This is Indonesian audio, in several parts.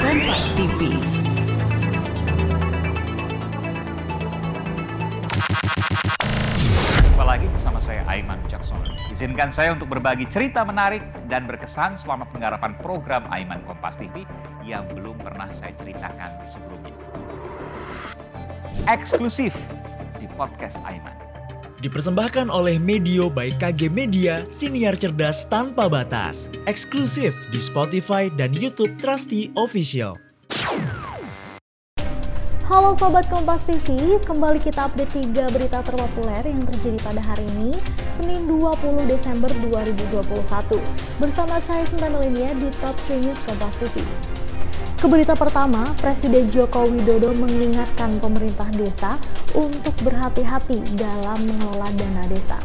Kompas TV. Jumpa lagi bersama saya Aiman Wicaksono. Izinkan saya untuk berbagi cerita menarik dan berkesan selama penggarapan program Aiman Kompas TV yang belum pernah saya ceritakan sebelumnya. Eksklusif di podcast Aiman. Dipersembahkan oleh Medio by KG Media, siniar cerdas tanpa batas. Eksklusif di Spotify dan YouTube Trusty Official. Halo Sobat Kompas TV, kembali kita update 3 berita terpopuler yang terjadi pada hari ini, Senin 20 Desember 2021. Bersama saya Sinta Melenia di Top 3 News Kompas TV. Keberita pertama, Presiden Joko Widodo mengingatkan pemerintah desa untuk berhati-hati dalam mengelola dana desa.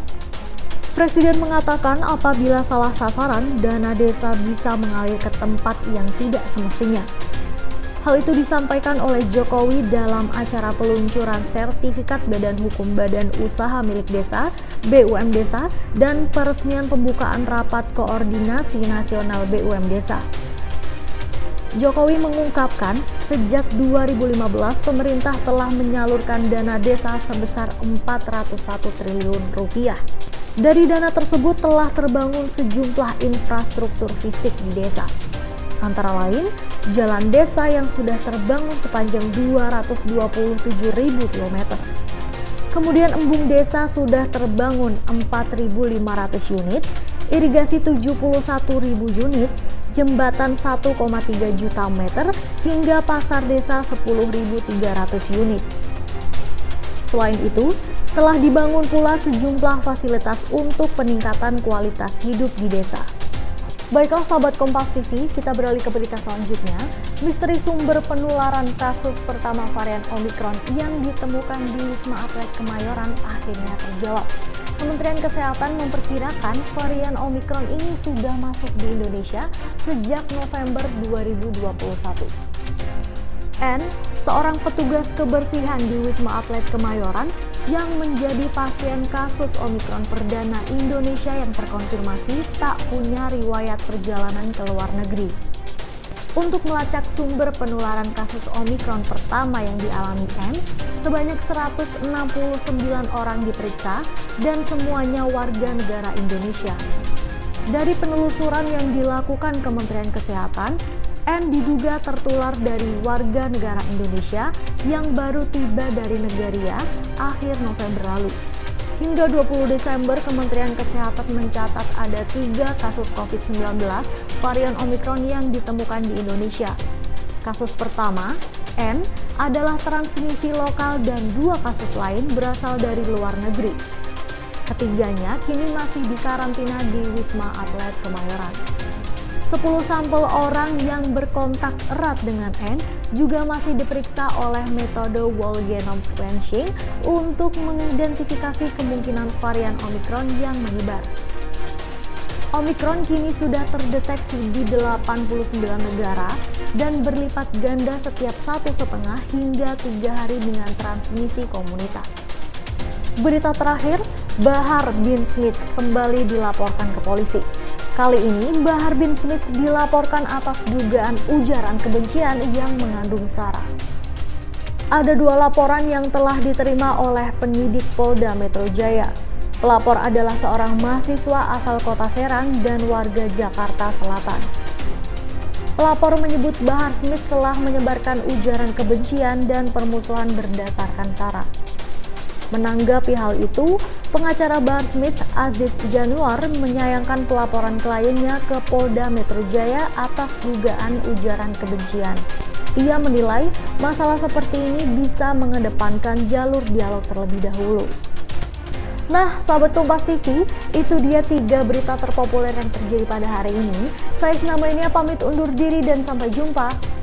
Presiden mengatakan apabila salah sasaran, dana desa bisa mengalir ke tempat yang tidak semestinya. Hal itu disampaikan oleh Jokowi dalam acara peluncuran sertifikat Badan Hukum Badan Usaha Milik Desa BUM Desa dan peresmian pembukaan rapat koordinasi nasional BUM Desa. Jokowi mengungkapkan sejak 2015 pemerintah telah menyalurkan dana desa sebesar 401 triliun rupiah. Dari dana tersebut telah terbangun sejumlah infrastruktur fisik di desa. Antara lain, jalan desa yang sudah terbangun sepanjang 227.000 km. Kemudian embung desa sudah terbangun 4.500 unit, irigasi 71.000 unit, jembatan 1,3 juta meter, hingga pasar desa 10.300 unit. Selain itu, telah dibangun pula sejumlah fasilitas untuk peningkatan kualitas hidup di desa. Baiklah sahabat Kompas TV, kita beralih ke berita selanjutnya. Misteri sumber penularan kasus pertama varian Omikron yang ditemukan di Wisma Atlet Kemayoran akhirnya terjawab. Kementerian Kesehatan memperkirakan varian Omikron ini sudah masuk di Indonesia sejak November 2021. N, seorang petugas kebersihan di Wisma Atlet Kemayoran yang menjadi pasien kasus Omikron perdana Indonesia yang terkonfirmasi tak punya riwayat perjalanan ke luar negeri. Untuk melacak sumber penularan kasus Omikron pertama yang dialami N, sebanyak 169 orang diperiksa dan semuanya warga negara Indonesia. Dari penelusuran yang dilakukan Kementerian Kesehatan, N diduga tertular dari warga negara Indonesia yang baru tiba dari Negaria akhir November lalu. Hingga 20 Desember, Kementerian Kesehatan mencatat ada tiga kasus COVID-19 varian Omikron yang ditemukan di Indonesia. Kasus pertama, N, adalah transmisi lokal dan dua kasus lain berasal dari luar negeri. Ketiganya kini masih dikarantina di Wisma Atlet Kemayoran. 10 sampel orang yang berkontak erat dengan N juga masih diperiksa oleh metode whole genome sequencing untuk mengidentifikasi kemungkinan varian Omicron yang menyebar. Omicron kini sudah terdeteksi di 89 negara dan berlipat ganda setiap satu setengah hingga tiga hari dengan transmisi komunitas. Berita terakhir, Bahar bin Smith kembali dilaporkan ke polisi. Kali ini, Bahar bin Smith dilaporkan atas dugaan ujaran kebencian yang mengandung sara. Ada dua laporan yang telah diterima oleh penyidik Polda Metro Jaya. Pelapor adalah seorang mahasiswa asal kota Serang dan warga Jakarta Selatan. Pelapor menyebut Bahar Smith telah menyebarkan ujaran kebencian dan permusuhan berdasarkan sara. Menanggapi hal itu, pengacara Bahar Smith Aziz Januar menyayangkan pelaporan kliennya ke Polda Metro Jaya atas dugaan ujaran kebencian. Ia menilai masalah seperti ini bisa mengedepankan jalur dialog terlebih dahulu. Nah, sahabat Kompas TV, itu dia tiga berita terpopuler yang terjadi pada hari ini. Saya Sinama ini pamit undur diri dan sampai jumpa.